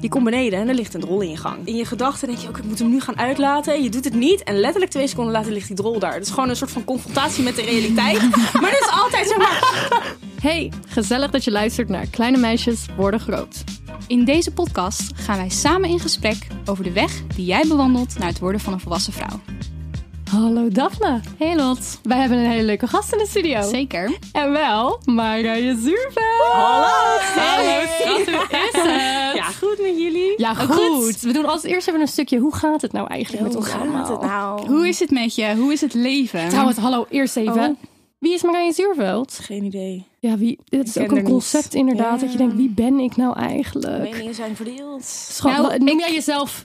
Je komt beneden en er ligt een drol in je gang. In je gedachten denk je, ook ik moet hem nu gaan uitlaten. En je doet het niet. En letterlijk twee seconden later ligt die drol daar. Het is gewoon een soort van confrontatie met de realiteit. maar dat is altijd zeg maar... Hey, gezellig dat je luistert naar Kleine Meisjes Worden Groot. In deze podcast gaan wij samen in gesprek over de weg die jij bewandelt naar het worden van een volwassen vrouw. Hallo Daphne. Hey Lot. Wij hebben een hele leuke gast in de studio. Zeker. En wel, Marije Zuurveld. Hallo. Hallo, hoe is het? Ja, goed met jullie? Ja, goed. goed. We doen als eerst even een stukje, hoe gaat het nou eigenlijk met ons allemaal? het nou? Hoe is het met je? Hoe is het leven? Trouwens, hallo, eerst even. Oh. Wie is Marije Zuurveld? Geen idee. Ja, wie, dit is ook een concept niet. inderdaad. Ja. Dat je denkt, wie ben ik nou eigenlijk? Meningen zijn verdeeld. Schat, Nou, noem ik- jij jezelf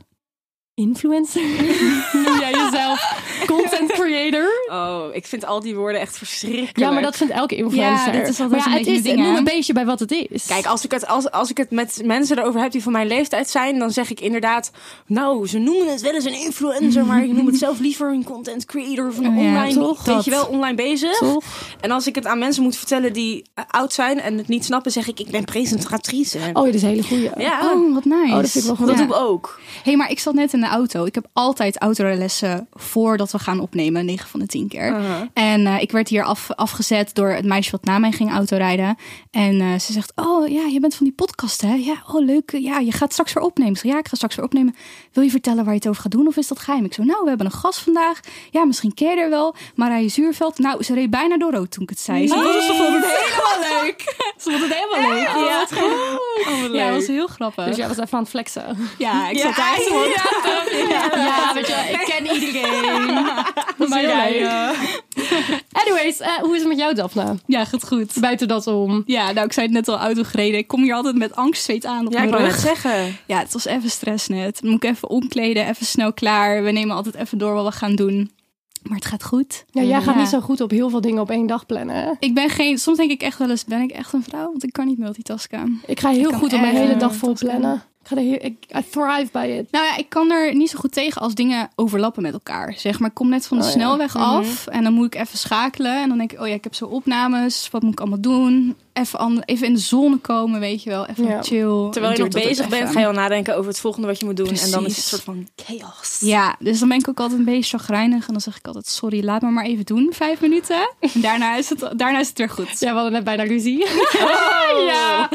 influencer? noem jij jezelf content creator? Oh, ik vind al die woorden echt verschrikkelijk. Ja, maar dat vindt elke influencer. Ja, dit is altijd maar ja, een het is, Noem een beetje bij wat het is. Kijk, als ik, het, als, als ik het met mensen erover heb die van mijn leeftijd zijn, dan zeg ik inderdaad, nou, ze noemen het wel eens een influencer, maar ik noem het zelf liever een content creator of een Oh ja, online, toch? weet Dat. je wel, online bezig. Toch? En als ik het aan mensen moet vertellen die eh, oud zijn en het niet snappen, zeg ik, ik ben presentatrice. Oh, dit is een hele goeie. ja, Oh, wat nice. Oh, dat vind ik wel goed. dat Ja. doe ik ook. hey, maar ik zat net in de auto. Ik heb altijd autolessen voordat we gaan opnemen, 9 van de 10 keer. En eh, ik werd hier af, afgezet door het meisje wat na mij ging autorijden. En eh, ze zegt, oh ja, je bent van die podcast hè? Ja, oh leuk. Ja, je gaat straks weer opnemen. Ik zeg, ja, ik ga straks weer opnemen. Wil je vertellen waar je het over gaat doen of is dat geheim? Ik zo, nou, we hebben een gast vandaag. Ja, misschien je er wel. Marije Zuurveld. Nou, ze reed bijna door rood toen ik het zei. Ze vond het helemaal leuk. Ze vond het helemaal leuk. Ja, ja, dat was heel grappig. Dus jij was even aan het flexen. Ja, ik zat daar zo Ja, weet je wel, ik ken iedereen. maar jij... Anyways, eh, hoe is het met jou, Daphne? Ja, gaat goed. Buiten dat om. Ja, nou, ik zei het net al, auto gereden. Ik kom hier altijd met angstzweet aan op Ja, ik mijn wou rug. net zeggen. Ja, het was even stress net. Dan moet ik even omkleden, even snel klaar. We nemen altijd even door wat we gaan doen. Maar het gaat goed. Ja, jij gaat Ja. niet zo goed op heel veel dingen op één dag plannen. hè? Ik ben geen... Soms denk ik echt wel eens, ben ik echt een vrouw? Want ik kan niet multitasken. Ik ga heel goed op mijn hele dag vol plannen. Ik, I thrive by it. Nou ja, ik kan er niet zo goed tegen als dingen overlappen met elkaar. Zeg maar, ik kom net van de Oh ja. snelweg af en dan moet ik even schakelen. En dan denk ik, oh ja, ik heb zo opnames. Wat moet ik allemaal doen? Even, even in de zone komen, weet je wel. Even Ja. chill. Terwijl je nog bezig bent, ga je al nadenken over het volgende wat je moet doen. En dan is het een soort van chaos. Ja, dus dan ben ik ook altijd een beetje chagrijnig. En dan zeg ik altijd, sorry, laat me maar even doen, vijf minuten. En daarna is het, daarna is het weer goed. Ja, we hadden net bijna ruzie. ja.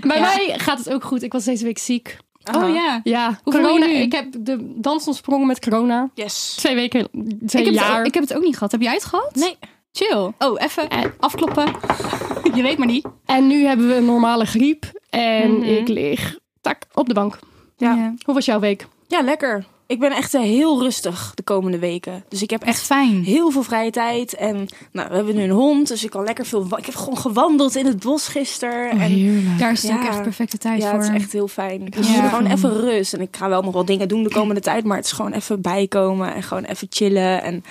Bij Ja. mij gaat het ook goed. Ik was deze week ziek. Oh ja. Ja, Hoe corona. je nu? Ik heb de dans ontsprongen met corona. Yes. Twee weken, twee Ik heb, het jaar. ook, ik heb het ook niet gehad. Heb jij het gehad? Nee. Chill. Oh, even Eh. afkloppen. Je weet maar niet. En nu hebben we een normale griep. En Mhm. ik lig tak, op de bank. Ja. Hoe was jouw week? Ja, lekker. Ik ben echt eh, heel rustig de komende weken. Dus ik heb Echt fijn. heel veel vrije tijd. En nou, we hebben nu een hond, dus ik kan lekker veel... Ik heb gewoon gewandeld in het bos gisteren. en heerlijk. Daar is Ja. ook echt perfecte tijd ja, voor. het is echt heel fijn. Dus Ja. gewoon even rust. En ik ga wel nog wel dingen doen de komende tijd. Maar het is gewoon even bijkomen en gewoon even chillen. En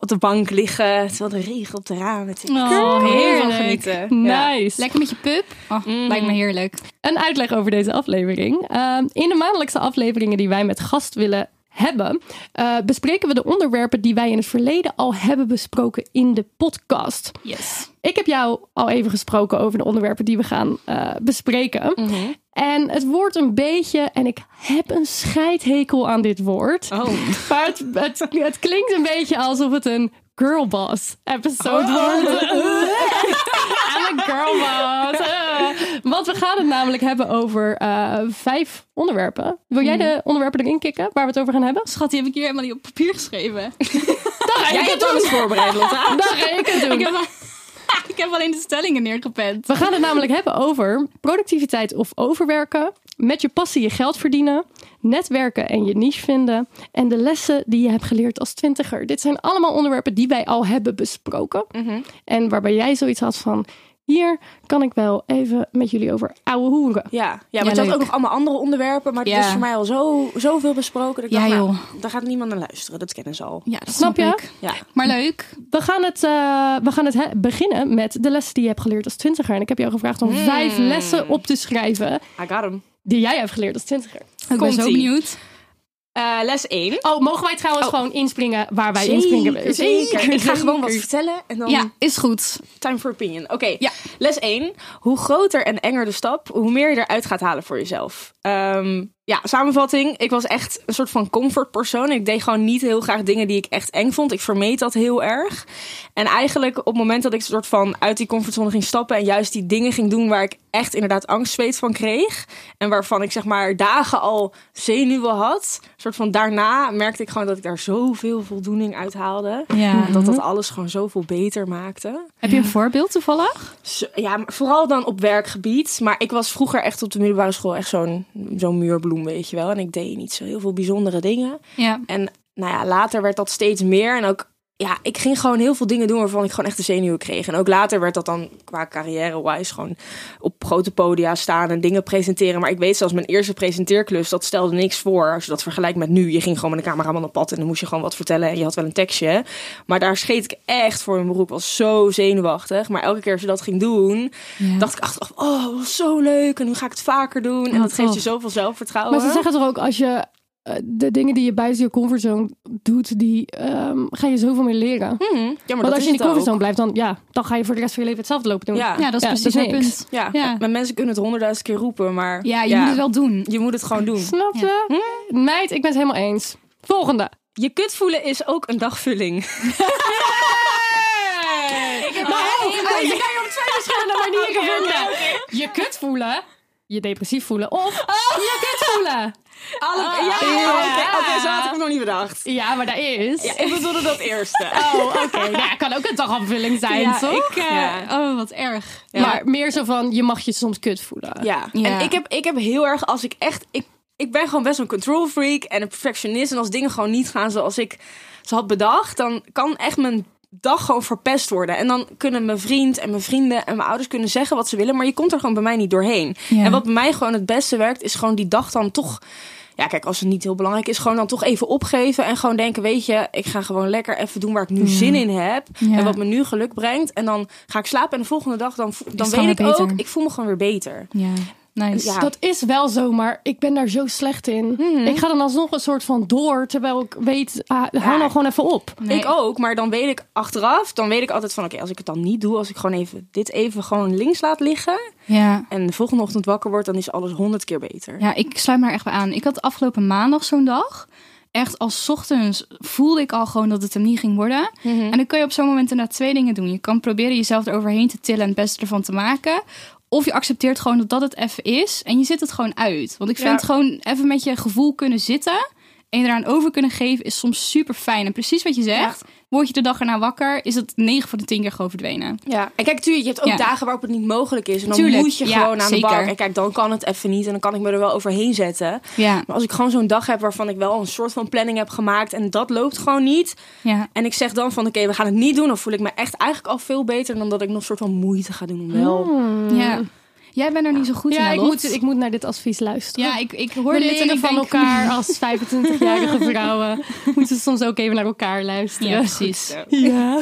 op de bank liggen, terwijl de regen op de ramen. Oh, Heel van heerlijk. genieten. Ja. Nice. Lekker met je pup. Oh, Mhm. Lijkt me heerlijk. Een uitleg over deze aflevering. Ehm, in de maandelijkse afleveringen die wij met gast willen hebben, eh, bespreken we de onderwerpen die wij in het verleden al hebben besproken in de podcast. Yes. Ik heb jou al even gesproken over de onderwerpen die we gaan eh, bespreken. En het wordt een beetje, en ik heb een scheidhekel aan dit woord. Oh. Maar het, het, het klinkt een beetje alsof het een girlboss episode wordt. I'm a girlboss. Eh. Want we gaan het namelijk hebben over eh, vijf onderwerpen. Wil jij de onderwerpen erin kicken waar we het over gaan hebben? Schat, die heb ik hier helemaal niet op papier geschreven. Jij hebt alles voorbereid, Lotta. Dan ga ik het doen. ik, heb, ik heb alleen de stellingen neergepend. We gaan het namelijk hebben over productiviteit of overwerken, met je passie je geld verdienen, netwerken en je niche vinden en de lessen die je hebt geleerd als twintiger. Dit zijn allemaal onderwerpen die wij al hebben besproken en waarbij jij zoiets had van, hier kan ik wel even met jullie over ouwe hoeren. Ja, ja Ja, maar je had ook nog allemaal andere onderwerpen. Maar het Ja. is voor mij al zo, zoveel besproken. Dat ik Ja, dacht, nou, daar gaat niemand naar luisteren. Dat kennen ze al. Ja, dat Snap je? ik. Ja. Maar leuk. We gaan het, eh, we gaan het beginnen met de lessen die je hebt geleerd als twintiger. En ik heb jou gevraagd om vijf lessen op te schrijven I got hem. die jij hebt geleerd als twintiger. Ik ben zo benieuwd. Eh, les 1. Oh, mogen wij trouwens Oh. gewoon inspringen waar wij inspringen? Zeker. Ik ga gewoon wat vertellen en dan Ja, is goed. time for opinion. Oké, Ja. les 1. Hoe groter en enger de stap, hoe meer je eruit gaat halen voor jezelf. Ehm, ja, samenvatting. Ik was echt een soort van comfortpersoon. Ik deed gewoon niet heel graag dingen die ik echt eng vond. Ik vermeed dat heel erg. En eigenlijk op het moment dat ik soort van uit die comfortzone ging stappen... en juist die dingen ging doen waar ik echt inderdaad angstzweet van kreeg... en waarvan ik zeg maar dagen al zenuwen had... soort van daarna merkte ik gewoon dat ik daar zoveel voldoening uit haalde. Ja. Dat dat alles gewoon zoveel beter maakte. Heb je een voorbeeld toevallig? Ja, maar vooral dan op werkgebied. Maar ik was vroeger echt op de middelbare school echt zo'n zo'n muurbloem, weet je wel. En ik deed niet zo heel veel bijzondere dingen. Ja. En nou ja, later werd dat steeds meer. En ook, ja, ik ging gewoon heel veel dingen doen waarvan ik gewoon echt de zenuwen kreeg. En ook later werd dat dan qua carrière-wise gewoon op grote podia staan en dingen presenteren. Maar ik weet zelfs mijn eerste presenteerklus, dat stelde niks voor. Als je dat vergelijkt met nu, je ging gewoon met een cameraman op pad en dan moest je gewoon wat vertellen en je had wel een tekstje. Maar daar scheet ik echt voor mijn beroep, was zo zenuwachtig. Maar elke keer als je dat ging doen, Ja. dacht ik achteraf, oh, zo leuk en nu ga ik het vaker doen. En Oh, dat geeft je zoveel zelfvertrouwen. Maar ze zeggen toch ook, als je de dingen die je buiten je comfortzone doet, die ehm, ga je zoveel meer leren. Hmm, ja, maar Want dat als is je in die ook. comfortzone blijft, dan, ja, dan ga je voor de rest van je leven hetzelfde lopen doen. Ja. Ja, dat is Ja, precies het punt. Ja, Ja. maar mensen kunnen het honderdduizend keer roepen, maar Ja, je moet het wel doen. je moet het gewoon doen. Snap je? Meid, ik ben het helemaal eens. Volgende. Je kut voelen is ook een dagvulling. Maar oh, oh, je kan je op twee verschillende manieren vinden. Je kut voelen, je depressief voelen of je kut voelen. Alle, ja, ja. oké, oké, zo had ik het nog niet bedacht. Ja, maar dat is... Ja, ik bedoelde dat eerste. Oh, oké. Nou, ja, kan ook een dagafvulling zijn, Ja, toch? ik, eh, Ja. Oh, wat erg. Ja. Maar meer zo van, je mag je soms kut voelen. Ja, Ja. en ik heb, ik heb heel erg, als ik echt, ik, ik ben gewoon best een control freak en een perfectionist. En als dingen gewoon niet gaan zoals ik ze had bedacht, dan kan echt mijn dag gewoon verpest worden. En dan kunnen mijn vriend en mijn vrienden en mijn ouders kunnen zeggen wat ze willen, maar je komt er gewoon bij mij niet doorheen. Ja. En wat bij mij gewoon het beste werkt, is gewoon die dag dan toch. Ja, kijk, als het niet heel belangrijk is, gewoon dan toch even opgeven en gewoon denken, weet je, ik ga gewoon lekker even doen waar ik nu zin in heb Ja. en wat me nu geluk brengt. En dan ga ik slapen en de volgende dag dan, dan weet ik beter. ook, ik voel me gewoon weer beter. Ja, nice. Ja. Dat is wel zo, maar ik ben daar zo slecht in. Ik ga dan alsnog een soort van door, terwijl ik weet, ah, hou Ja. nou gewoon even op. Nee. Ik ook, maar dan weet ik achteraf, dan weet ik altijd van, oké, als ik het dan niet doe, als ik gewoon even dit even gewoon links laat liggen Ja. en de volgende ochtend wakker word, dan is alles honderd keer beter. Ja, ik sluit me er echt bij aan. Ik had afgelopen maandag zo'n dag. Echt als ochtends voelde ik al gewoon dat het hem niet ging worden. En dan kun je op zo'n moment inderdaad twee dingen doen. Je kan proberen jezelf eroverheen te tillen en het beste ervan te maken. Of je accepteert gewoon dat dat het even is. En je zit het gewoon uit. Want ik vind Ja. het gewoon even met je gevoel kunnen zitten. En je eraan over kunnen geven is soms super fijn. En precies wat je zegt. Word je de dag erna wakker, is het 9 van de 10 keer gewoon verdwenen. Ja, en kijk, tuurlijk, je hebt ook Ja. dagen waarop het niet mogelijk is. En dan Tuurlijk, moet je ja, gewoon aan zeker. de bak. En kijk, dan kan het even niet en dan kan ik me er wel overheen zetten. Ja, Maar als ik gewoon zo'n dag heb waarvan ik wel een soort van planning heb gemaakt en dat loopt gewoon niet. ja. En ik zeg dan van, oké, we gaan het niet doen. Dan voel ik me echt eigenlijk al veel beter dan dat ik nog een soort van moeite ga doen om wel... ja. Jij bent er niet zo goed in, Ja, ik Lot. moet, ik moet naar dit advies luisteren. Ja, ik, ik We hoor dit en leren ik van denk- elkaar als 25-jarige vrouwen. Moeten soms ook even naar elkaar luisteren. Ja, precies. Ja.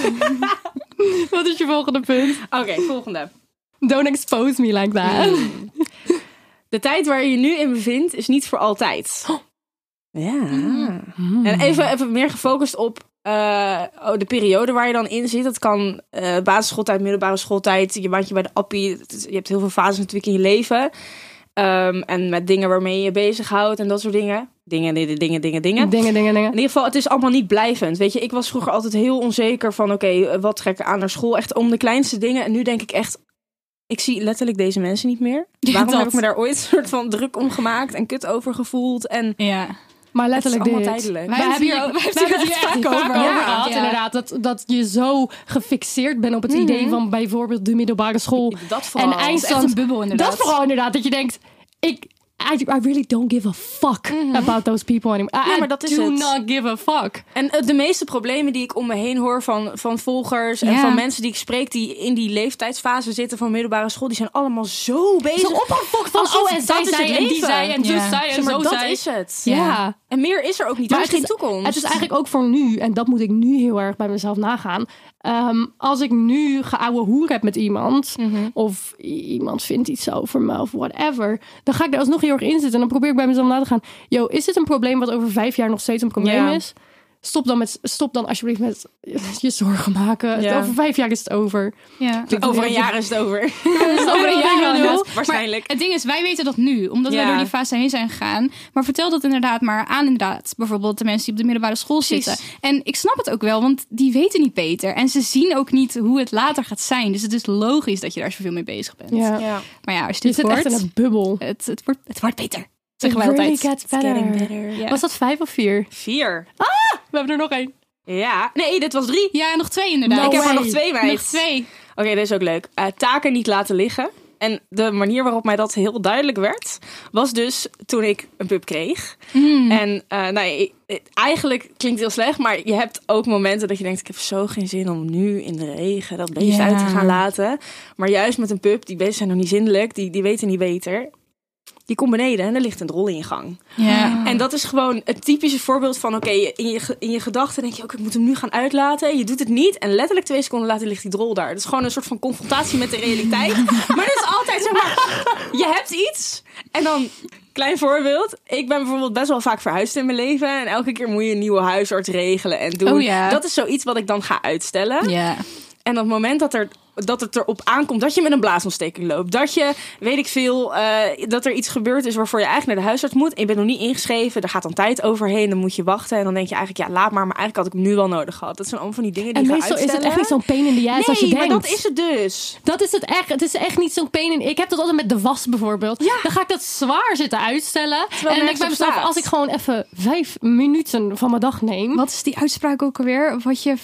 Wat is je volgende punt? Oké, volgende. Don't expose me like that. De tijd waar je je nu in bevindt is niet voor altijd. Ja. En even, even meer gefocust op oh, de periode waar je dan in zit. Dat kan eh, basisschooltijd, middelbare schooltijd, je bandje bij de appie. Is- Je hebt heel veel fases natuurlijk in je leven. Ehm, en met dingen waarmee je je bezighoudt en dat soort dingen. Dingen, dingen, dingen, dingen, dingen. Dingen, dingen, dingen. In ieder geval, het is allemaal niet blijvend. Weet je, ik was vroeger altijd heel onzeker van... oké, wat trek ik aan naar school? Echt om de kleinste dingen. En nu denk ik echt... Ik zie letterlijk deze mensen niet meer. Waarom heb ik me daar ooit een soort van druk om gemaakt... en kut over gevoeld? En Ja. Maar letterlijk dit. tijdelijk. We Wij hebben hier, hebben hier- hebben hier vaak over Ja. gehad. Ja. Inderdaad, dat, dat je zo gefixeerd bent op het idee van bijvoorbeeld de middelbare school. dat vooral. En Het is echt eindstand. een bubbel inderdaad. Dat vooral inderdaad. Dat je denkt, ik, I, I really don't give a fuck about those people anymore. I, Mhm. Ja, maar I dat is do het. not give a fuck. En eh, de meeste problemen die ik om me heen hoor van, van volgers en van mensen die ik spreek die in die leeftijdsfase zitten van middelbare school, die zijn allemaal zo bezig. Zo opgefokt van, oh, en zij dat is zei, het en die zei, en dus zij, en Zeg maar, zo dat is het. Ja. En meer is er ook niet. Maar er is geen toekomst. Het is eigenlijk ook voor nu, en dat moet ik nu heel erg bij mezelf nagaan. Ehm, als ik nu geouwe hoer heb met iemand, Mhm. of iemand vindt iets over me, of whatever, dan ga ik daar alsnog heel erg in zitten. En dan probeer ik bij mezelf na te gaan. Yo, is dit een probleem wat over vijf jaar nog steeds een probleem Ja. is? Stop dan, met, stop dan alsjeblieft met je zorgen maken. Ja. Over vijf jaar is het over. Ja. Over een jaar is het over. Is het over een jaar nul? Waarschijnlijk. Het ding is, wij weten dat nu, omdat Ja. wij door die fase heen zijn gegaan. Maar vertel dat inderdaad maar aan inderdaad bijvoorbeeld de mensen die op de middelbare school Precies. zitten. En ik snap het ook wel, want die weten niet beter. En ze zien ook niet hoe het later gaat zijn. Dus het is logisch dat je daar zoveel mee bezig bent. Ja. Ja. Maar ja, als je Je dit zit echt in een bubbel. het, het, wordt, het wordt beter. It Zeggen wij really altijd. gets better. Was dat vijf of vier? Vier. We hebben er nog één. Ja. Nee, dit was drie. Ja, nog twee inderdaad. No ik heb er nog twee bij. nog twee. Oké, dit is ook leuk. Eh, taken niet laten liggen. En de manier waarop mij dat heel duidelijk werd, was dus toen ik een pup kreeg. En eh, nou, ik- ik- eigenlijk klinkt het heel slecht, maar je hebt ook momenten dat je denkt: ik heb zo geen zin om nu in de regen dat beest uit te gaan laten. Maar juist met een pup, die beesten zijn nog niet zindelijk, die, die weten niet beter. Die komt beneden en er ligt een drol in je gang. Ja. En dat is gewoon het typische voorbeeld van: oké, in je, in je gedachten denk je ook, ik moet hem nu gaan uitlaten. Je doet het niet en letterlijk twee seconden later ligt die drol daar. Dat is gewoon een soort van confrontatie met de realiteit. maar dat is altijd zeg maar: je hebt iets en dan. Klein voorbeeld. Ik ben bijvoorbeeld best wel vaak verhuisd in mijn leven. En elke keer moet je een nieuwe huisarts regelen en doen. Oh ja. Dat is zoiets wat ik dan ga uitstellen. ja. En op het moment dat, er, dat het erop aankomt dat je met een blaasontsteking loopt. Dat je, weet ik veel, eh, dat er iets gebeurd is waarvoor je eigenlijk naar de huisarts moet. En je bent nog niet ingeschreven. Er gaat dan tijd overheen. Dan moet je wachten. En dan denk je eigenlijk, ja, laat maar. Maar eigenlijk had ik hem nu wel nodig gehad. Dat zijn allemaal van die dingen die En je meestal is het echt niet zo'n pain in ass Nee, als je maar denkt. dat is het dus. Dat is het echt. Het is echt niet zo'n pain in. Ik heb dat altijd met de was bijvoorbeeld. Ja. Dan ga ik dat zwaar zitten uitstellen. en dan denk ik bij mezelf, als ik gewoon even vijf minuten van mijn dag neem. Wat is die uitspraak ook alweer? Wat je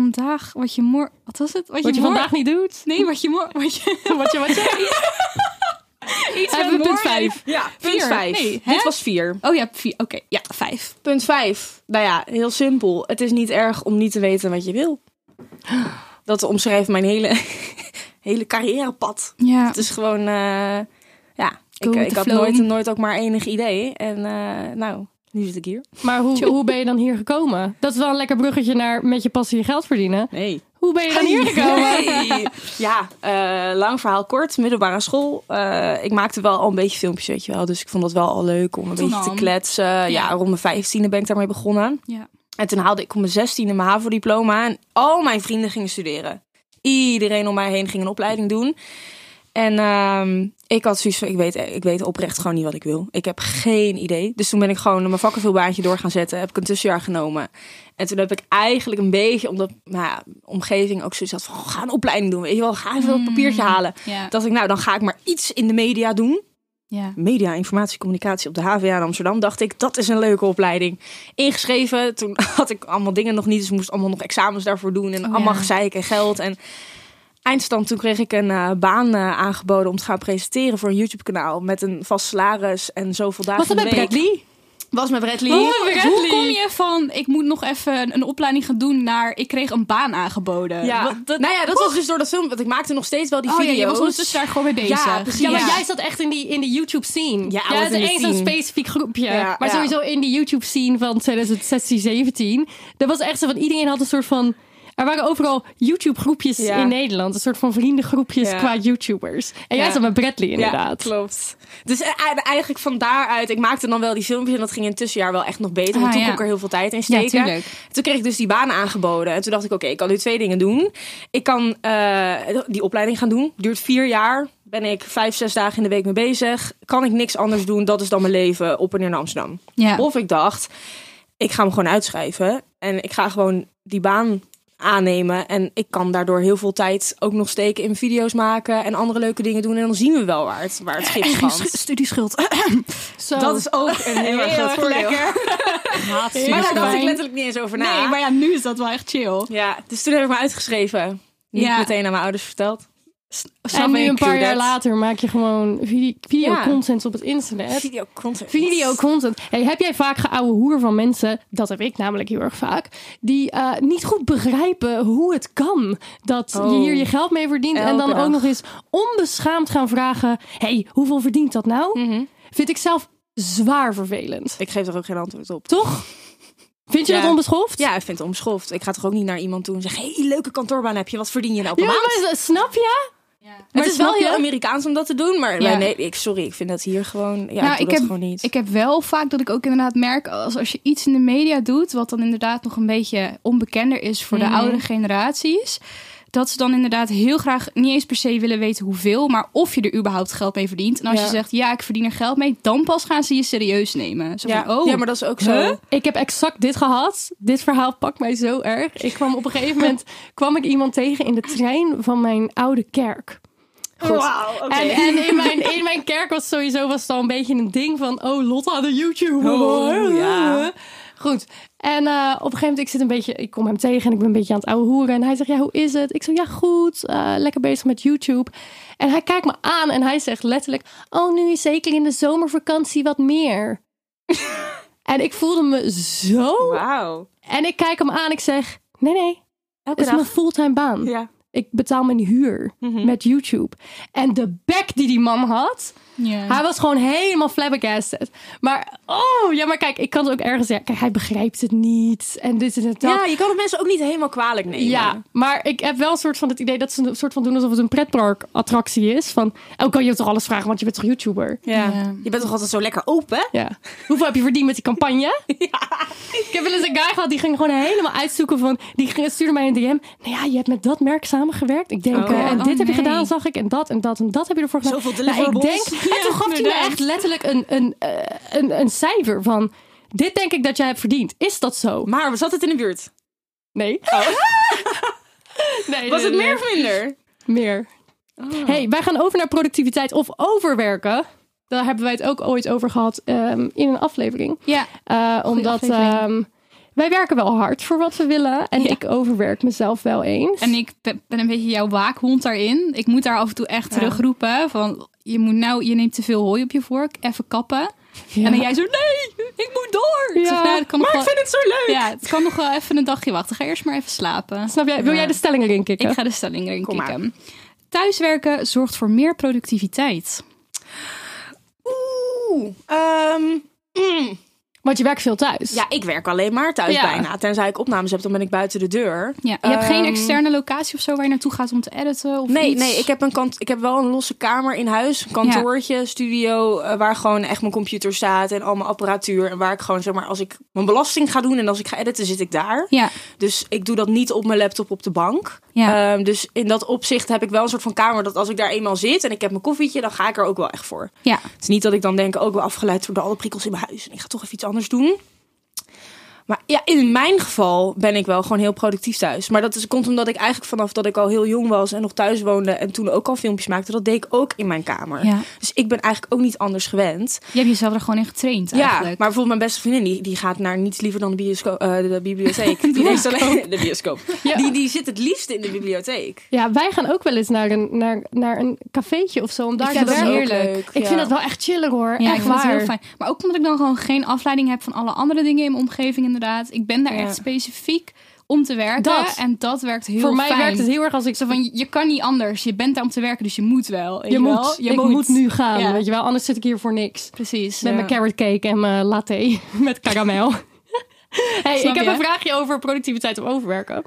vandaag, wat je morgen... Wat was het? Wat je vandaag niet doet. Nee, wat je morgen... Wat je... Wat je, wat je... Iets Hebben punt morgen- vijf. Ja, punt Vier. vijf. Nee, hè? Dit was vier. Oh ja, vier. Oké, ja, vijf. Punt vijf. Nou ja, heel simpel. Het is niet erg om niet te weten wat je wil. Dat omschrijft mijn hele, hele carrièrepad. Ja. Het is gewoon, eh, ja, Go ik, ik had nooit, nooit ook maar enig idee. En eh, nou, nu zit ik hier. Maar hoe, hoe ben je dan hier gekomen? Dat is wel een lekker bruggetje naar met je passie je geld verdienen. Nee. Hoe ben je dan hier gekomen? Ja, eh, lang verhaal kort. Middelbare school. Eh, ik maakte wel al een beetje filmpjes, weet je wel. Dus ik vond dat wel al leuk om een Toen beetje te kletsen. Ja. rond mijn vijftiende ben ik daarmee begonnen. Ja. En toen haalde ik op mijn zestiende mijn HAVO-diploma. En al mijn vrienden gingen studeren. Iedereen om mij heen ging een opleiding doen. En ehm, ik had zoiets van, ik weet, ik weet oprecht gewoon niet wat ik wil. Ik heb geen idee. Dus toen ben ik gewoon mijn vakkenvulbaantje door gaan zetten. Heb ik een tussenjaar genomen. En toen heb ik eigenlijk een beetje, omdat nou ja, omgeving ook zoiets had van, oh, ga een opleiding doen. Weet je wel, ga even een papiertje halen. Dat ik, nou, dan ga ik maar iets in de media doen media, informatie, communicatie op de HVA in Amsterdam. Dacht ik, dat is een leuke opleiding. Ingeschreven, toen had ik allemaal dingen nog niet. Dus moest allemaal nog examens daarvoor doen. En Oh, allemaal ja. gezeik en geld. En eindstand, toen kreeg ik een eh, baan eh, aangeboden om te gaan presenteren voor een YouTube kanaal. Met een vast salaris en zoveel dagen Was dat week. Bradley? Was met Bradley. Hoe, Bradley. hoe kom je van ik moet nog even een opleiding gaan doen naar ik kreeg een baan aangeboden? Ja. Wat- dat- nou ja, dat was dus door dat film. Want ik maakte nog steeds wel die oh ja, video's. je was ondertussen daar gewoon mee bezig. Ja, precies. Ja, maar Ja. jij zat echt in, die, in de YouTube scene. Ja, ja het is zo'n scene. specifiek groepje. Ja, maar ja. sowieso in die YouTube scene van 2016, 17. Er was echt zo van iedereen had een soort van. Er waren overal YouTube groepjes Ja. in Nederland. Een soort van vriendengroepjes Ja. qua YouTubers. En jij zat met Bradley inderdaad. Klopt. Dus e- e- eigenlijk van daaruit, ik maakte dan wel die filmpjes en dat ging in het tussenjaar wel echt nog beter. Want Ah, toen kon ik er heel veel tijd in steken. toen kreeg ik dus die baan aangeboden. En toen dacht ik, oké, ik kan nu twee dingen doen. Ik kan eh, die opleiding gaan doen. Duurt vier jaar. Ben ik vijf, zes dagen in de week mee bezig. Kan ik niks anders doen. Dat is dan mijn leven op en neer naar Amsterdam. Ja. Of ik dacht, ik ga hem gewoon uitschrijven. En ik ga gewoon die baan aannemen. En ik kan daardoor heel veel tijd ook nog steken in video's maken. En andere leuke dingen doen. En dan zien we wel waar het, waar het schip schandt. studieschuld. Zo. Dat is ook een heel erg groot voordeel. haat Maar daar dacht ik letterlijk niet eens over na. Nee, maar ja, nu is dat wel echt chill. Ja, dus toen heb ik me uitgeschreven. Niet Ja. meteen aan mijn ouders verteld. En nu een paar jaar later maak je gewoon video, Ja. content op het internet. Video content. Video content. Hey, heb jij vaak geouwe hoer van mensen, dat heb ik namelijk heel erg vaak, die eh, niet goed begrijpen hoe het kan dat je Oh. hier je geld mee verdient en dan ook nog eens onbeschaamd gaan vragen, hey, hoeveel verdient dat nou? Mhm. Vind ik zelf zwaar vervelend. Ik geef er ook geen antwoord op. Toch? Vind je Ja. dat onbeschoft? Ja, ik vind het onbeschoft. Ik ga toch ook niet naar iemand toe en zeggen... hey, leuke kantoorbaan heb je. Wat verdien je nou per Ja, maand? maar snap je? Maar het is wel heel Amerikaans om dat te doen. Maar Ja. nee, ik, sorry, ik vind dat hier gewoon... Ja, Nou, ik doe ik dat heb- gewoon niet. Ik heb wel vaak dat ik ook inderdaad merk als, als je iets in de media doet, wat dan inderdaad nog een beetje onbekender is voor Mhm. de oudere generaties. Dat ze dan inderdaad heel graag niet eens per se willen weten hoeveel, maar of je er überhaupt geld mee verdient. En als Ja. je zegt, ja, ik verdien er geld mee, dan pas gaan ze je serieus nemen. Zo ja. van, oh, ja, maar dat is ook zo. Huh? Ik heb exact dit gehad. Dit verhaal pakt mij zo erg. Ik kwam op een gegeven moment kwam ik iemand tegen in de trein van mijn oude kerk. Goed. Wauw, oké. En, en in, mijn, in mijn kerk was sowieso was het al een beetje een ding van... Oh, Lotta de YouTuber. Oh, ja. Goed. En eh, op een gegeven moment, ik zit een beetje... Ik kom hem tegen en ik ben een beetje aan het ouwe hoeren. En hij zegt, ja, hoe is het? Ik zeg, ja, goed. eh, lekker bezig met YouTube. En hij kijkt me aan en hij zegt letterlijk... Oh, nu zeker in de zomervakantie wat meer. en ik voelde me zo... Wauw. En ik kijk hem aan ik zeg... Nee, nee, het is mijn dag. fulltime baan. Ja. Ik betaal mijn huur Mhm. met YouTube. En de bek die die man had... Ja. Hij was gewoon helemaal flabbergasted. Maar, oh, ja, maar kijk, ik kan het ook ergens zeggen. Kijk, hij begrijpt het niet. En dit en dat. ja, je kan het mensen ook niet helemaal kwalijk nemen. Ja, maar ik heb wel een soort van het idee dat ze een soort van doen alsof het een pretpark-attractie is. Van, oh, kan je toch alles vragen, want je bent toch YouTuber? Ja. Ja. Je bent toch altijd zo lekker open? Ja. Hoeveel heb je verdiend met die campagne? Ik heb wel eens een guy gehad die ging gewoon helemaal uitzoeken van... Die ging- stuurde mij een DM. Nou ja, je hebt met dat merk samengewerkt. Ik denk, Oh, eh, en oh, dit heb je gedaan, zag ik. En dat en dat en dat heb je ervoor gedaan. Zoveel Nou, ik denk, en toen gaf hij me echt letterlijk een, een, eh, een, een cijfer van... Dit denk ik dat jij hebt verdiend. Is dat zo? Maar we zat het in de buurt. Nee. nee Was nee, het nee. meer of minder? Meer. hey, wij gaan over naar productiviteit of overwerken. Daar hebben wij het ook ooit over gehad ehm, in een aflevering. ja. Eh, omdat aflevering. ehm, wij werken wel hard voor wat we willen. En Ja. ik overwerk mezelf wel eens. En ik ben een beetje jouw waakhond daarin. Ik moet daar af en toe echt Ja. terugroepen van, je moet nou, je neemt te veel hooi op je vork, even kappen. Ja. En dan jij zo, nee, ik moet door. Ja, zeg, nou, dat kan nog Maar ik wel- vind het zo leuk. Ja, het kan nog wel even een dagje wachten. Ga eerst maar even slapen. Snap jij? Wil jij de stelling erin kicken? Ik ga de stelling erin Kom maar. kicken. Thuiswerken zorgt voor meer productiviteit. Oeh. ehm, mm. Want je werkt veel thuis. Ja, ik werk alleen maar thuis Ja. bijna. Tenzij ik opnames heb, dan ben ik buiten de deur. Ja, je hebt geen Ehm, externe locatie of zo waar je naartoe gaat om te editen? Of Nee, iets? nee ik, heb een kant, ik heb wel een losse kamer in huis. Een kantoortje, studio, eh, waar gewoon echt mijn computer staat en al mijn apparatuur. En waar ik gewoon, zeg maar, als ik mijn belasting ga doen en als ik ga editen, zit ik daar. Ja, Dus ik doe dat niet op mijn laptop op de bank. ja. Ehm, dus in dat opzicht heb ik wel een soort van kamer dat als ik daar eenmaal zit en ik heb mijn koffietje, dan ga ik er ook wel echt voor. ja. Het is niet dat ik dan denk, ook wel afgeleid door alle prikkels in mijn huis. En ik ga toch even iets anders doen. Maar ja, in mijn geval ben ik wel gewoon heel productief thuis. Maar dat is, komt omdat ik eigenlijk vanaf dat ik al heel jong was en nog thuis woonde en toen ook al filmpjes maakte, dat deed ik ook in mijn kamer. ja. Dus ik ben eigenlijk ook niet anders gewend. Je hebt jezelf er gewoon in getraind Ja, eigenlijk. maar bijvoorbeeld mijn beste vriendin, die, die gaat naar niets liever dan de, biosco- eh, de bibliotheek. Die heeft alleen de bioscoop. Ja. Die, die zit het liefst in de bibliotheek. Ja, wij gaan ook wel eens naar een, naar, naar een cafeetje of zo om daar Ik vind te dat werken. heerlijk. leuk. Ik ja. vind dat wel echt chiller hoor. Ja, echt ik vind het waar. heel fijn. Maar ook omdat ik dan gewoon geen afleiding heb van alle andere dingen in mijn omgeving inderdaad. Ik ben daar Ja. echt specifiek om te werken. Dat. En dat werkt heel Voor mij fijn. werkt het heel erg als ik Zo van, je kan niet anders. Je bent daar om te werken, dus je moet wel. Je wel? moet. Je ik moet. nu gaan. Ja. Weet je wel, anders zit ik hier voor niks. Precies. Met ja. mijn carrot cake en mijn latte met karamel. hey, Snap ik heb een vraagje over productiviteit of overwerken.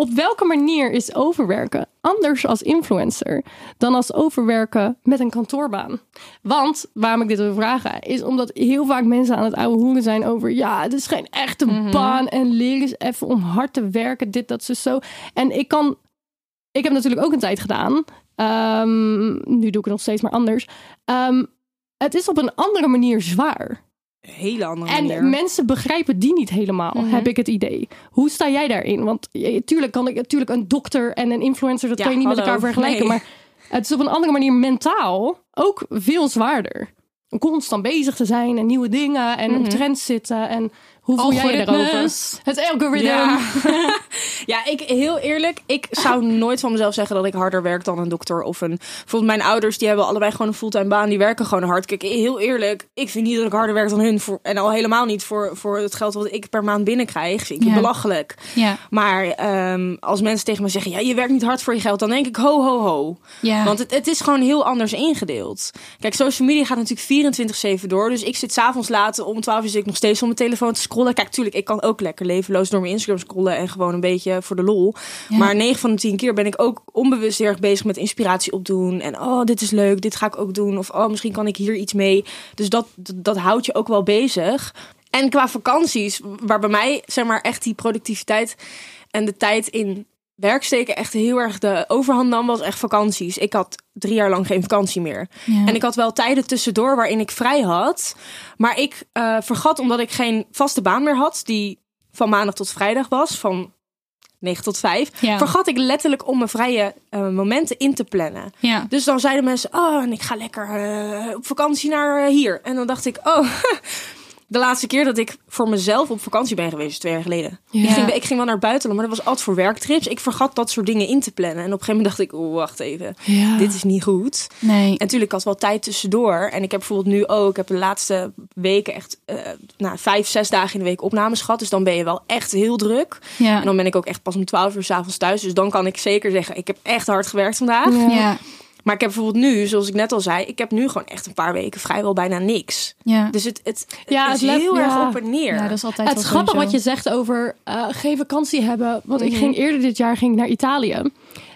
Op welke manier is overwerken anders als influencer dan als overwerken met een kantoorbaan? Want waarom ik dit wil vragen is omdat heel vaak mensen aan het oude hoeren zijn over ja, het is geen echte Mhm. baan en leer eens even om hard te werken, dit, dat, zo, zo. En ik kan, ik heb natuurlijk ook een tijd gedaan. Ehm, nu doe ik het nog steeds maar anders. Ehm, het is op een andere manier zwaar. Hele andere En manier. mensen begrijpen die niet helemaal, Mhm. heb ik het idee. Hoe sta jij daarin? Want eh, tuurlijk kan ik natuurlijk een dokter en een influencer, dat Ja, kan je niet met elkaar vergelijken. Nee. Maar het is op een andere manier mentaal ook veel zwaarder. Om constant bezig te zijn en nieuwe dingen en Mhm. op trends zitten en Hoe voel jij je? Algoritmes. Het algoritme. Ja. ja, ik heel eerlijk, ik zou nooit van mezelf zeggen dat ik harder werk dan een dokter of een. Bijvoorbeeld mijn ouders, die hebben allebei gewoon een fulltime baan, die werken gewoon hard. Kijk, heel eerlijk, ik vind niet dat ik harder werk dan hun voor, en al helemaal niet voor, voor het geld wat ik per maand binnenkrijg. Vind ik Ja. belachelijk. Ja. Maar ehm, als mensen tegen me zeggen, ja, je werkt niet hard voor je geld, dan denk ik ho ho ho. Ja. Want het, het is gewoon heel anders ingedeeld. Kijk, social media gaat natuurlijk 24-7 door. Dus ik zit s'avonds laat om 12 uur zit ik nog steeds op mijn telefoon te scrollen. Kijk, tuurlijk, ik kan ook lekker levenloos door mijn Instagram scrollen en gewoon een beetje voor de lol. Ja. Maar 9 van de 10 keer ben ik ook onbewust heel erg bezig met inspiratie opdoen. En oh, dit is leuk, dit ga ik ook doen. Of oh, misschien kan ik hier iets mee. Dus dat, dat, dat houdt je ook wel bezig. En qua vakanties, waar bij mij zeg maar echt die productiviteit en de tijd in werksteken echt heel erg de overhand nam, was echt vakanties. Ik had drie jaar lang geen vakantie meer. Ja. En ik had wel tijden tussendoor waarin ik vrij had. Maar ik eh, vergat omdat ik geen vaste baan meer had, die van maandag tot vrijdag was, van 9 tot 5. Ja. Vergat ik letterlijk om mijn vrije eh, momenten in te plannen. Ja. Dus dan zeiden mensen, oh, en ik ga lekker eh, op vakantie naar hier. En dan dacht ik, oh, de laatste keer dat ik voor mezelf op vakantie ben geweest, twee jaar geleden. Ja. Ik, ging, ik ging wel naar het buitenland, maar dat was altijd voor werktrips. Ik vergat dat soort dingen in te plannen. En op een gegeven moment dacht ik, oh, wacht even, Ja. dit is niet goed. Nee. En natuurlijk, ik had wel tijd tussendoor. En ik heb bijvoorbeeld nu ook, ik heb de laatste weken echt eh, nou, vijf, zes dagen in de week opnames gehad. Dus dan ben je wel echt heel druk. Ja. En dan ben ik ook echt pas om 12 uur s'avonds thuis. Dus dan kan ik zeker zeggen, ik heb echt hard gewerkt vandaag. Ja. Maar ik heb bijvoorbeeld nu, zoals ik net al zei, ik heb nu gewoon echt een paar weken vrijwel bijna niks. Ja. Dus het, het, het Ja, is het heel ja. erg op en neer. ja, dat is altijd Het is wel grappig wat je zegt over eh, geen vakantie hebben. Want ik Mhm. ging eerder dit jaar ging ik naar Italië.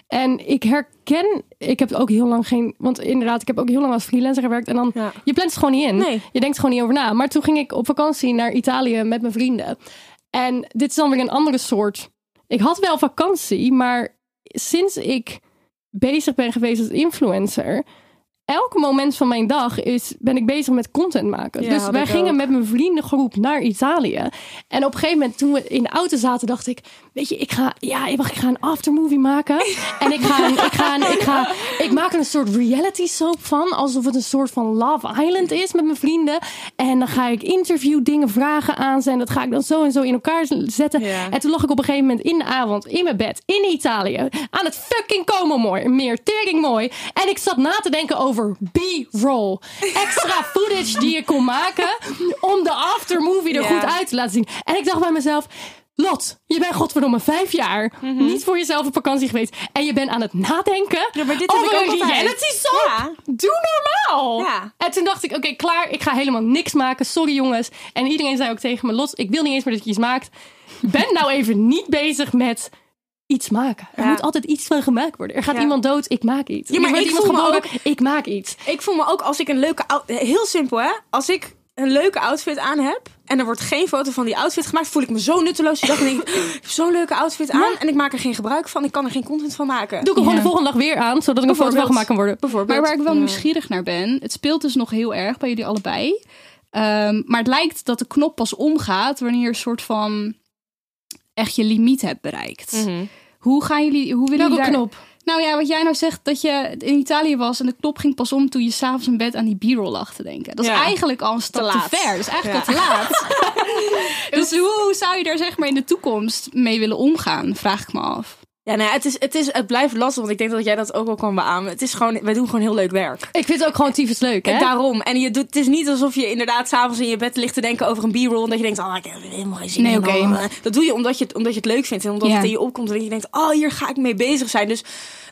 En ik herken, ik heb ook heel lang geen, want inderdaad, ik heb ook heel lang als freelancer gewerkt. En dan, Ja. je plant het gewoon niet in. Nee. Je denkt gewoon niet over na. Maar toen ging ik op vakantie naar Italië met mijn vrienden. En dit is dan weer een andere soort. Ik had wel vakantie, maar sinds ik bezig ben geweest als influencer. Elk moment van mijn dag is, ben ik bezig met content maken. Ja, dus wij gingen ook. met mijn vriendengroep naar Italië. En op een gegeven moment, toen we in de auto zaten, dacht ik: Weet je, ik ga, ja, ik ga een aftermovie maken. en ik ga, een- ik ga, een- ik ga, ik maak er een soort reality soap van. Alsof het een soort van Love Island is met mijn vrienden. En dan ga ik interview dingen, vragen aan ze. En dat ga ik dan zo en zo in elkaar zetten. Ja. En toen lag ik op een gegeven moment in de avond in mijn bed in Italië. Aan het fucking Como mooi. Meer tering mooi. En ik zat na te denken over B-roll. Extra footage die je kon maken. Om de aftermovie er goed uit te laten zien. En ik dacht bij mezelf. Lot, je bent godverdomme vijf jaar niet voor jezelf op vakantie geweest. En je bent aan het nadenken Ja, maar dit over ik een reality soap. Ja. Doe normaal. Ja. En toen dacht ik, oké, klaar. Ik ga helemaal niks maken. Sorry jongens. En iedereen zei ook tegen me, Lot, ik wil niet eens meer dat je iets maakt. Ben nou even niet bezig met iets maken. Er Ja. moet altijd iets van gemaakt worden. Er gaat Ja. iemand dood, ik maak iets. Ja, maar er ik iemand voel me geboren, ik maak iets. Ik voel me ook als ik een leuke heel simpel hè, als ik een leuke outfit aan heb en er wordt geen foto van die outfit gemaakt, voel ik me zo nutteloos. Die dag en denk ik, ik heb zo'n leuke outfit aan en ik maak er geen gebruik van. Ik kan er geen content van maken. Doe ik hem gewoon de volgende dag weer aan, zodat ik een foto van gemaakt kan worden. bijvoorbeeld. Maar waar ik wel Ja. nieuwsgierig naar ben, het speelt dus nog heel erg bij jullie allebei. Ehm, maar het lijkt dat de knop pas omgaat wanneer je een soort van echt je limiet hebt bereikt. Mhm. Hoe gaan jullie, hoe willen jullie daar... knop? Nou ja, wat jij nou zegt, dat je in Italië was en de knop ging pas om toen je s'avonds in bed aan die b-roll lag te denken. Dat is Ja. eigenlijk al een stap Te ver. Dat is eigenlijk Ja. al te laat. dus hoe zou je daar zeg maar in de toekomst mee willen omgaan, vraag ik me af. Ja, nou ja, het, is, het, is, het blijft lastig, want ik denk dat jij dat ook wel kan beamen. Het is gewoon, wij doen gewoon heel leuk werk. Ik vind het ook gewoon tyfus leuk, hè? En daarom. En je doet, het is niet alsof je inderdaad s'avonds in je bed ligt te denken over een b-roll. En dat je denkt, oh, ik heb helemaal geen zin Nee, in. oké, maar- Dat doe je omdat je, het, omdat je het leuk vindt. En omdat Ja. het in je opkomt. En dat je denkt, oh, hier ga ik mee bezig zijn. Dus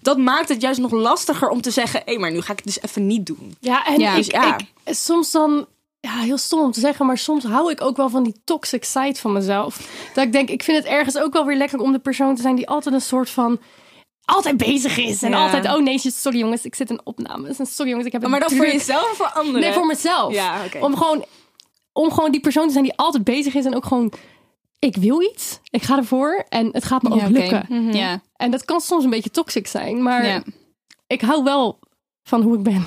dat maakt het juist nog lastiger om te zeggen, hé, maar nu ga ik het dus even niet doen. Ja, en Ja. ik, Ja. ik- soms dan, ja, heel stom om te zeggen, maar soms hou ik ook wel van die toxic side van mezelf. Dat ik denk, ik vind het ergens ook wel weer lekker om de persoon te zijn die altijd een soort van altijd bezig is en Ja. altijd, oh nee, sorry jongens, ik zit in opnames en sorry jongens, ik heb een Maar dan voor jezelf of voor anderen? Nee, voor mezelf. Ja, oké. Om gewoon, om gewoon die persoon te zijn die altijd bezig is en ook gewoon, ik wil iets, ik ga ervoor en het gaat me ook lukken. Ja. En dat kan soms een beetje toxic zijn, maar ik hou wel van hoe ik ben.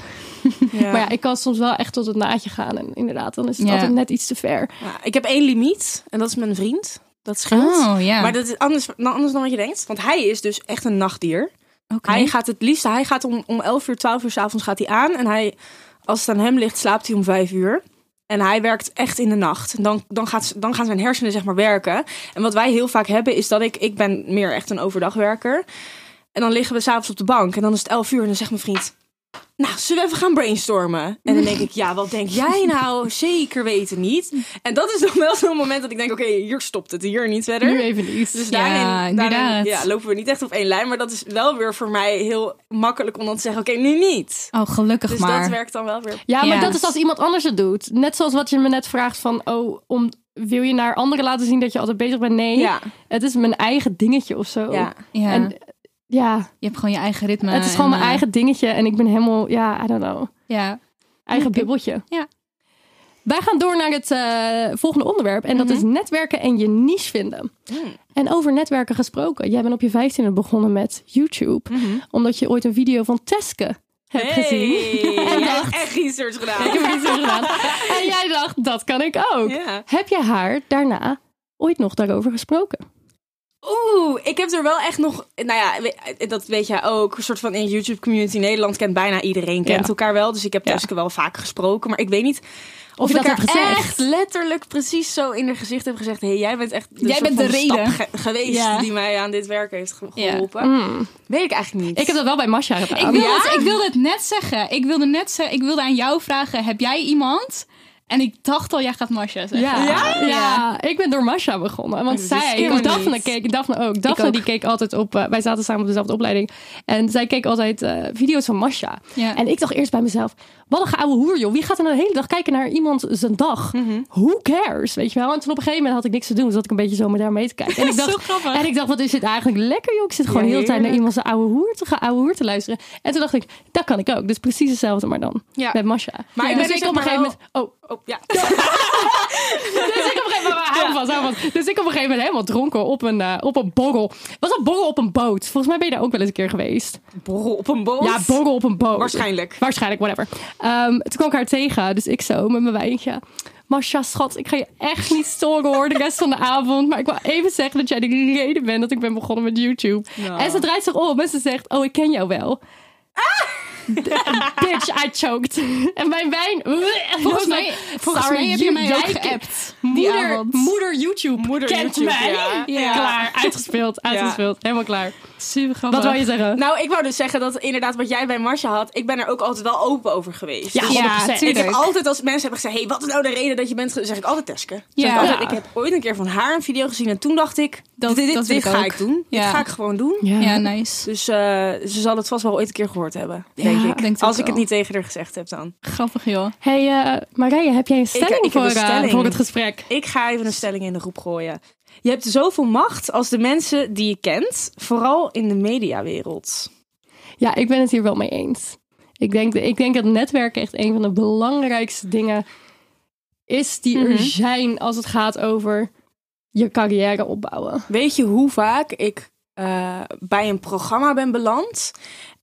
Ja. Maar ja, ik kan soms wel echt tot het naadje gaan. En inderdaad, dan is het Ja. altijd net iets te ver. Ja, ik heb één limiet. En dat is mijn vriend. Dat scheelt. Oh ja. Maar dat is anders, nou, anders dan wat je denkt. Want hij is dus echt een nachtdier. Hij gaat het liefst, hij gaat om, om 11 uur, 12 uur s'avonds gaat hij aan. En hij, als het aan hem ligt, slaapt hij om 5 uur. En hij werkt echt in de nacht. Dan, dan, gaat, dan gaan zijn hersenen zeg maar werken. En wat wij heel vaak hebben is dat ik... Ik ben meer echt een overdagwerker. En dan liggen we s'avonds op de bank. En dan is het 11 uur en dan zegt mijn vriend... Nou, zullen we even gaan brainstormen? En dan denk ik, ja, wat denk jij nou? Zeker weten niet. En dat is dan wel zo'n moment dat ik denk, oké, hier stopt het. Hier niet verder. Nu even niet. Dus Ja, daarin, daarin inderdaad. ja, lopen we niet echt op één lijn. Maar dat is wel weer voor mij heel makkelijk om dan te zeggen, oké, nu niet. Oh, gelukkig Dus maar. dat werkt dan wel weer. Ja, maar Ja. dat is als iemand anders het doet. Net zoals wat je me net vraagt van, oh, om, wil je naar anderen laten zien dat je altijd bezig bent? Nee, Ja, het is mijn eigen dingetje of zo. ja. ja. En ja, je hebt gewoon je eigen ritme. het is gewoon en, mijn eh, eigen dingetje en ik ben helemaal, ja, I don't know, Ja. eigen Oké. bubbeltje. Ja. Wij gaan door naar het eh, volgende onderwerp en dat is netwerken en je niche vinden. En over netwerken gesproken, jij bent op je vijftiende begonnen met YouTube, omdat je ooit een video van Teske hebt gezien. En dacht echt research gedaan. Ik heb gedaan. En jij dacht, dat kan ik ook. Heb je haar daarna ooit nog daarover gesproken? Oeh, ik heb er wel echt nog. Nou ja, dat weet jij ook. Een soort van in YouTube community Nederland kent bijna iedereen kent Ja. elkaar wel. Dus ik heb Ja. Teske wel vaak gesproken. Maar ik weet niet of, je dat ik haar hebt gezegd. echt letterlijk precies zo in haar gezicht heb gezegd. hey, jij bent echt de Jij bent de reden. ge- geweest Ja. die mij aan dit werk heeft Ja. geholpen. Mm. Weet ik eigenlijk niet. Ik heb dat wel bij Masha gedaan. Ik, wilde het, ik wilde het net zeggen. Ik wilde net zeggen, ik wilde aan jou vragen, heb jij iemand? En ik dacht al, jij gaat Masha zeggen. Ja, ja? Ja? ik ben door Masha begonnen. Want Dat wist zij, ik Daphne niet. keek, Daphne ook. Daphne ook. die keek altijd op, eh, wij zaten samen op dezelfde opleiding. En zij keek altijd eh, video's van Masha. Ja. En ik dacht eerst bij mezelf, wat een gouden hoer joh. Wie gaat er nou de hele dag kijken naar iemand zijn dag? Mhm. Who cares, weet je wel? En toen op een gegeven moment had ik niks te doen. Dus zat ik een beetje zo met daar mee te kijken. En ik dacht, Zo grappig. En ik dacht, wat is dit eigenlijk lekker joh. Ik zit gewoon Ja, de hele tijd naar iemand zijn oude hoer te gaan, oude hoer te luisteren. En toen dacht ik, dat kan ik ook. Dus precies hetzelfde, maar dan Ja. met Masha. Maar ik ben dus dus ik op een gegeven moment... Oh, Oh, ja. dus ik op een gegeven moment, hou vast, hou vast. Dus ik op een gegeven moment helemaal dronken op een, eh, op een borrel. Was dat borrel op een boot? Volgens mij ben je daar ook wel eens een keer geweest. Borrel op een boot. Ja, borrel op een boot. Waarschijnlijk. Waarschijnlijk, whatever. Ehm, toen kwam ik haar tegen, dus ik zo met mijn wijntje. Masha, schat, ik ga je echt niet storen hoor de rest van de avond. Maar ik wil even zeggen dat jij de reden bent dat ik ben begonnen met YouTube. En ze draait zich om en ze zegt, oh, ik ken jou wel. Bitch, I choked. En mijn wijn... Volgens mij, volgens Sorry, mij heb je mij ook geappt. Moeder, moeder YouTube Moeder kent YouTube, mij. ja. Ja. Klaar, uitgespeeld, uitgespeeld. Helemaal klaar. Super grappig. Wat wou je zeggen? Nou, ik wou dus zeggen dat inderdaad wat jij bij Marcia had, ik ben er ook altijd wel open over geweest. Ja, Dus 100%. Ja, ik heb altijd als mensen hebben gezegd, hey, wat is nou de reden dat je bent, ge-" zeg ik altijd Teske. Ja. ik, altijd, ik heb ooit een keer van haar een video gezien en toen dacht ik, Dat- dit, dit, dat dit ik ga ook. ik doen. Ja. Dit ga ik gewoon doen. Ja, nice. Dus eh, ze zal het vast wel ooit een keer gehoord hebben, Ja, denk ik. denk het als ik het niet tegen haar gezegd heb dan. Grappig joh. Hey uh, Marije, heb jij een stelling, ik voor, een eh, stelling. voor het gesprek? Ik ga even een stelling in de groep gooien. Je hebt zoveel macht als de mensen die je kent, vooral in de mediawereld. Ja, ik ben het hier wel mee eens. Ik denk, ik denk dat netwerken echt een van de belangrijkste dingen is die er Mhm. zijn als het gaat over je carrière opbouwen. Weet je hoe vaak ik eh, bij een programma ben beland?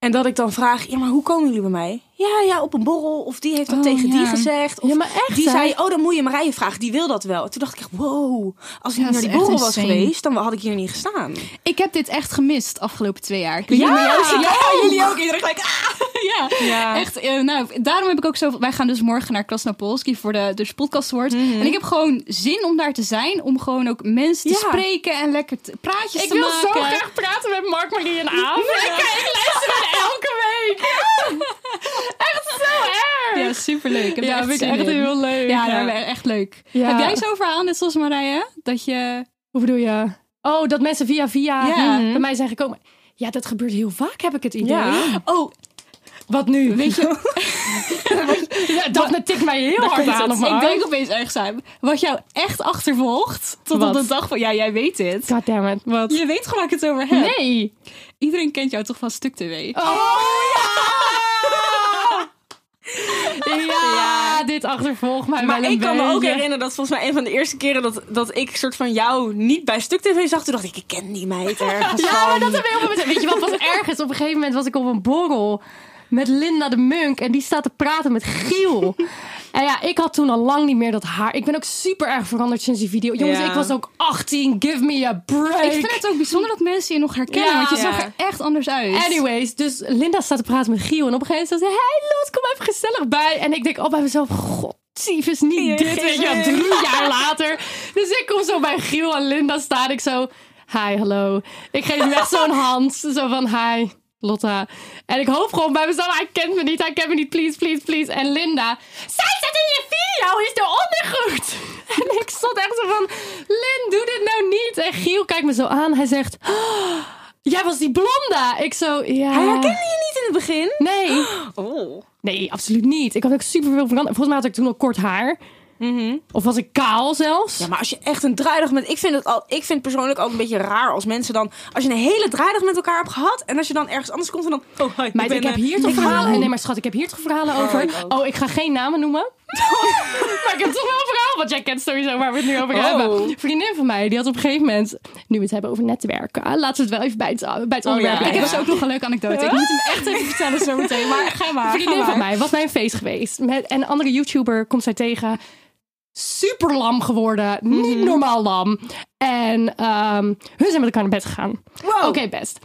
En dat ik dan vraag, ja, maar hoe komen jullie bij mij? Ja, ja, op een borrel. Of die heeft dat Oh, tegen die ja. gezegd. Of Ja, maar echt, die hè? zei, oh, dan moet je Marije vragen. Die wil dat wel. Toen dacht ik echt, wow. Als ik Ja, niet naar die borrel was insane. geweest, dan had ik hier niet gestaan. Ik heb dit echt gemist afgelopen twee jaar. Ik Ja, jou- ja, jullie ook. Iedereen gelijk, ah. ja. Ja. Echt, eh, nou, daarom heb ik ook zo. Wij gaan dus morgen naar Krasnopolski voor de dus podcast awards. Mhm. En ik heb gewoon zin om daar te zijn, om gewoon ook mensen te Ja. spreken en lekker te- praatjes Ik te wil zo maken. graag praten met Mark, Marie en Aaf. Ik, ik luister het elke week. echt zo erg. Ja, superleuk. Heb er Ja, echt vind ik echt in. heel leuk. Ja, nou, echt leuk. Ja. Heb jij zo'n verhaal, net zoals Marije? Dat je... Hoe bedoel je? Oh, dat mensen via via Ja. bij mij zijn gekomen. Ja, dat gebeurt heel vaak, heb ik het idee. Ja. Oh, Wat nu? Weet je? ja, Daphne tikt mij heel hard aan op ik denk opeens ergens aan. Wat jou echt achtervolgt tot Wat? op de dag van... Ja, jij weet dit. God damn it. Wat? Je weet gewoon waar ik het over heb. Nee. Iedereen kent jou toch van Stuk TV? Oh ja! Ja, dit achtervolgt mij Maar wel een ik kan me ook herinneren dat volgens mij een van de eerste keren dat, dat ik soort van jou niet bij Stuk TV zag. Toen dacht ik, ik ken die meid ergens Ja, van. maar dat hebben we heel veel mensen. Weet je wat was erg is? Op een gegeven moment was ik op een borrel met Linda de Munk en die staat te praten met Giel. En ja, ik had toen al lang niet meer dat haar. Ik ben ook super erg veranderd sinds die video. Jongens, Ja. ik was ook 18. Give me a break. Ik vind het ook bijzonder dat mensen je nog herkennen. Ja. want je zag er echt anders uit. Anyways, dus Linda staat te praten met Giel. En op een gegeven moment zei ze... Hey Lot, kom even gezellig bij. En ik denk oh bij mezelf... God tyfus niet dit, weet je wel, drie jaar later. Dus ik kom zo bij Giel en Linda staan. Ik zo, hi, hallo. Ik geef hem echt zo'n hand. Zo van, hi, Lotta. En ik hoop gewoon bij mezelf, hij kent me niet, hij kent me niet, please, please, please. En Linda, zij staat in je video, is er ondergoed. En ik stond echt zo van, Lin, doe dit nou niet. En Giel kijkt me zo aan, hij zegt, "Oh, jij was die blonde. Ik zo, ja. Hij herkende je niet in het begin? Nee. Oh. Nee, absoluut niet. Ik had ook super veel veranderd. Volgens mij had ik toen al kort haar. Of was ik kaal zelfs? Ja, maar als je echt een draaidag met... Ik vind het al, ik vind persoonlijk ook een beetje raar als mensen dan... Als je een hele draaidag met elkaar hebt gehad... En als je dan ergens anders komt en dan... Oh, hi, Meid, ben, ik heb hier toch ik verhalen. Nee, maar schat, ik heb hier toch verhalen over. ik. Oh, ik ga geen namen noemen. maar ik heb toch wel een verhaal, want jij kent sowieso waar we het nu over Oh. hebben. Vriendin van mij, die had op een gegeven moment, nu we het hebben over netwerken, laten we het wel even bij het, bij het onderwerp ja. Ik heb dus ook nog een leuke anekdote. Ik moet hem echt even vertellen zo meteen. Maar ga maar. Een ga vriendin maar. van mij was bij een feest geweest. Met, en een andere YouTuber komt zij tegen. Super lam geworden. Niet normaal lam. En ehm, hun zijn met elkaar naar bed gegaan. Wow. Oké, best.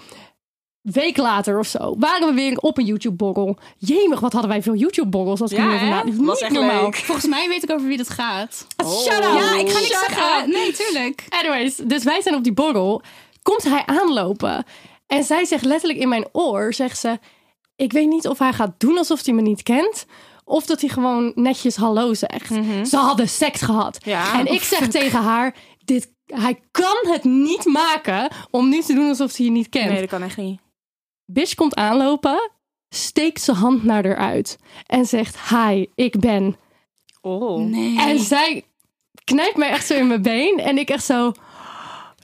Week later of zo waren we weer op een YouTube-borrel. Jemig, wat hadden wij veel YouTube-borrels als ik Ja. Was Niet echt normaal. leuk. Volgens mij weet ik over wie dat gaat. Shut up. Ja, ik ga niks zeggen. Nee, tuurlijk. Anyways, dus wij zijn op die borrel. Komt hij aanlopen. En zij zegt letterlijk in mijn oor, zegt ze... Ik weet niet of hij gaat doen alsof hij me niet kent... of dat hij gewoon netjes hallo zegt. Ze hadden seks gehad. Ja. En ik zeg tegen haar... Dit, hij kan het niet maken om nu te doen alsof hij je niet kent. Nee, dat kan echt niet. Bish komt aanlopen, steekt zijn hand naar haar uit... en zegt, hi, ik ben... Oh. Nee. En zij knijpt mij echt zo in mijn been. En ik echt zo...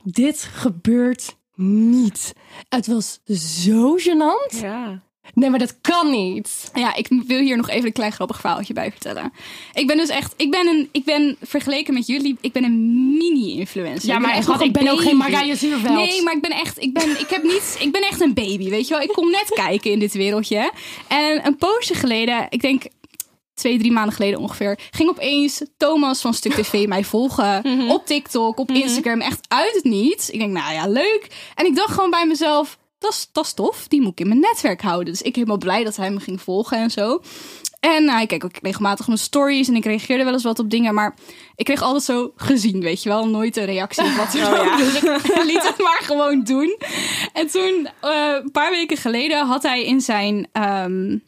Dit gebeurt niet. Het was zo gênant. Ja. Nee, maar dat kan niet. Ja, ik wil hier nog even een klein grappig verhaaltje bij vertellen. Ik ben dus echt, ik ben een, ik ben vergeleken met jullie, ik ben een mini-influencer. Ja, Ik ben maar echt ik ben ook geen. Mariah Zuurveld. Nee, maar ik ben echt, ik ben, ik heb niet, ik ben echt een baby, weet je wel. Ik kom net kijken in dit wereldje. En een poosje geleden, ik denk twee, drie maanden geleden ongeveer, ging opeens Thomas van Stuk TV mij volgen op TikTok, op Instagram, echt uit het niets. Ik denk, nou ja, leuk. En ik dacht gewoon bij mezelf, dat is, tof, die moet ik in mijn netwerk houden. Dus ik helemaal blij dat hij me ging volgen en zo. En hij keek ook regelmatig mijn stories en ik reageerde wel eens wat op dingen, maar ik kreeg altijd zo gezien, weet je wel, nooit een reactie of wat ook. Dus ik liet het maar gewoon doen. En toen, eh, een paar weken geleden, had hij in zijn. ehm,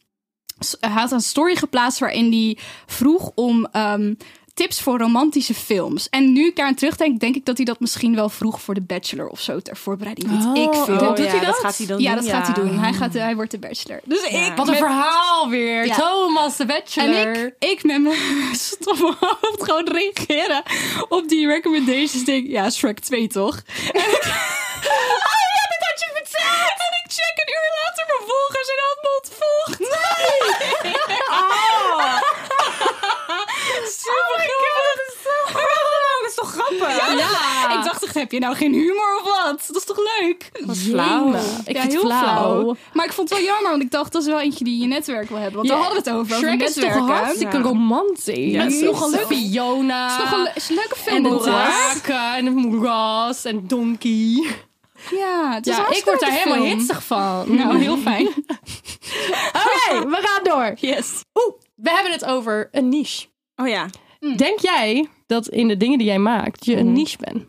hij had een story geplaatst waarin hij vroeg om ehm, tips voor romantische films. En nu ik daar aan terugdenk, denk ik dat hij dat misschien wel vroeg voor de Bachelor of zo ter voorbereiding. Weet ik veel. oh, Oh, doet ja, hij dat? gaat hij dan ja, doen? dat gaat hij doen. Hij, gaat, hij wordt de Bachelor. Dus ik. Wat een met- verhaal weer. Ja. Thomas de Bachelor. en ik, ik met mijn stomme hoofd gewoon reageren op die recommendations. Denk, ja, Shrek 2 toch? En ik, oh ja, dat had je verteld. En ik check een uur later mijn volgers en had me ontvolgd. Nee. Oh. Super grappig. Oh, dat is toch grappig? Ja. Ik dacht echt, heb je nou geen humor of wat? Dat is toch leuk? Wat flauw. Ik ja, vind het heel flauw. Maar ik vond het wel jammer, want ik dacht, dat is wel eentje die je netwerk wil hebben. Want daar Ja, hadden we het over, over Shrek is toch hartstikke Ja. romantisch. Ja, het is nog een Jezus. leuke Fiona. Het is nog een, is een leuke film. en de draken en het moeras en Donkey. Ja, het is Ja, ik word daar helemaal hitsig van. Nou, heel fijn. Oké, we gaan door. Yes. Oeh, we hebben het over een niche. Oh ja. Denk jij dat in de dingen die jij maakt je een niche bent?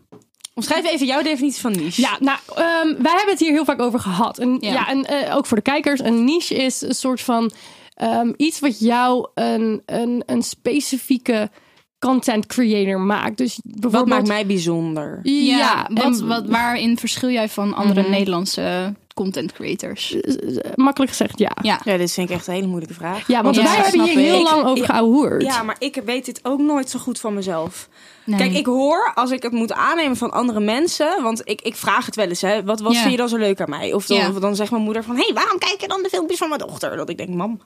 Omschrijf even jouw definitie van niche. Ja, nou, ehm, wij hebben het hier heel vaak over gehad. En, ja. Ja. en eh, ook voor de kijkers, een niche is een soort van ehm, iets wat jou een, een, een specifieke content creator maakt. Dus Wat bijvoorbeeld. maakt mij bijzonder? Ja, Ja, wat, en- wat, waarin verschil jij van andere Nederlandse content creators? makkelijk gezegd, ja. Ja. Ja, dit vind ik echt een hele moeilijke vraag. Ja, want Ja, wij hebben snap hier heel ik. lang over Ja. geouwehoerd. Ja, maar ik weet dit ook nooit zo goed van mezelf. Nee. Kijk, ik hoor als ik het moet aannemen van andere mensen, want ik, ik vraag het wel eens, hè. Wat, wat Ja. vind je dan zo leuk aan mij? Of dan, Ja. of dan zegt mijn moeder van, hé, hey, waarom kijk je dan de filmpjes van mijn dochter? Dat ik denk, mam.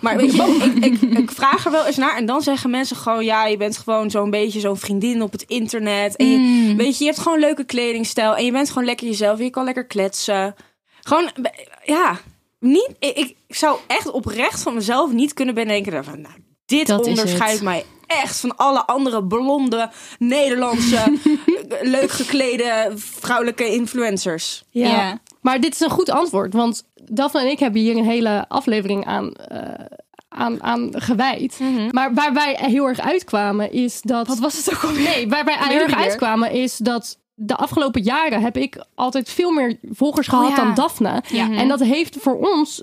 Maar weet je, wel, ik, ik, ik vraag er wel eens naar en dan zeggen mensen gewoon, ja, je bent gewoon zo'n beetje zo'n vriendin op het internet. En je, Mm. weet je, je hebt gewoon leuke kledingstijl en je bent gewoon lekker jezelf. Je kan lekker kletsen. Gewoon, ja, niet, ik, ik zou echt oprecht van mezelf niet kunnen bedenken van, nou, dit Dat onderscheidt mij echt van alle andere blonde Nederlandse leuk geklede vrouwelijke influencers. Ja. Ja. Maar dit is een goed antwoord, want Daphne en ik hebben hier een hele aflevering aan, eh, aan, aan gewijd. Mhm. Maar waar wij heel erg uitkwamen is dat... Wat was het ook alweer? Nee, waar wij heel erg uitkwamen is dat de afgelopen jaren heb ik altijd veel meer volgers gehad ja. dan Daphne. Ja. En dat heeft voor ons,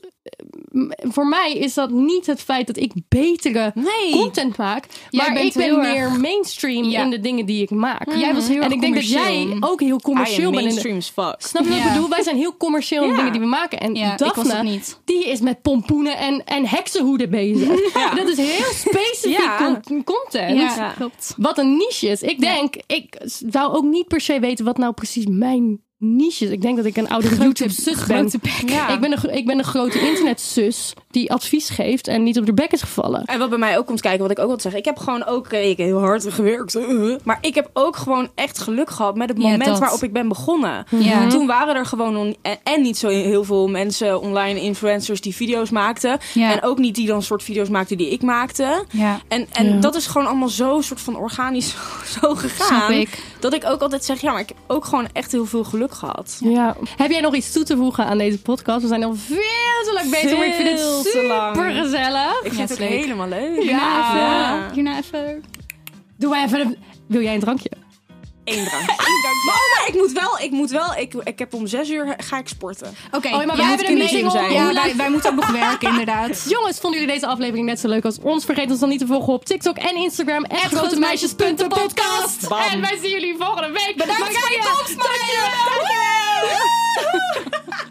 voor mij is dat niet het feit dat ik betere Nee. content maak, maar ik ben meer erg- mainstream Ja. in de dingen die ik maak. Jij was heel en ik denk dat jij commercieel. ook heel commercieel bent. In de, mainstream as fuck. snap je wat ik bedoel? Wij zijn heel commercieel in de Ja. dingen die we maken. En Ja, ik was Daphne, dat niet. die is met pompoenen en, en heksenhoeden bezig. Dat is heel specifiek Ja. con- content. Ja, klopt. Wat een niche is. Ik denk, ik zou ook niet per se weten wat nou precies mijn niche is. Ik denk dat ik een oudere YouTube-zus ben. grote bek. Ja. Ik, ben een, ik ben een grote internetzus die advies geeft en niet op de bek is gevallen. En wat bij mij ook komt kijken, wat ik ook wil zeggen. Ik heb gewoon ook eh, ik heb heel hard gewerkt. eh, Maar ik heb ook gewoon echt geluk gehad met het moment waarop ik ben begonnen. Ja. Toen waren er gewoon on- en, en niet zo heel veel mensen, online influencers, die video's maakten. Ja. En ook niet die dan soort video's maakten die ik maakte. Ja. En, en Ja. dat is gewoon allemaal zo soort van organisch zo gegaan. Snap ik. Dat ik ook altijd zeg, ja, maar ik heb ook gewoon echt heel veel geluk gehad. Ja. Heb jij nog iets toe te voegen aan deze podcast? We zijn al veel te lang bezig, maar ik vind het super gezellig. Ik vind het het ook leuk. helemaal leuk. Ja. Ja. Hierna even... Doe maar even Wil jij een drankje? Eén drank. Eén oh, ik moet wel, ik moet wel, ik, ik heb om zes uur ga ik sporten. Oké, oh, maar wij hebben een meeting zijn. Ja, wij, moeten ook nog werken inderdaad. Jongens, vonden jullie deze aflevering net zo leuk als ons? Vergeet ons dan niet te volgen op TikTok en Instagram. Grotemeisjes.podcast. En wij zien jullie volgende week. Bedankt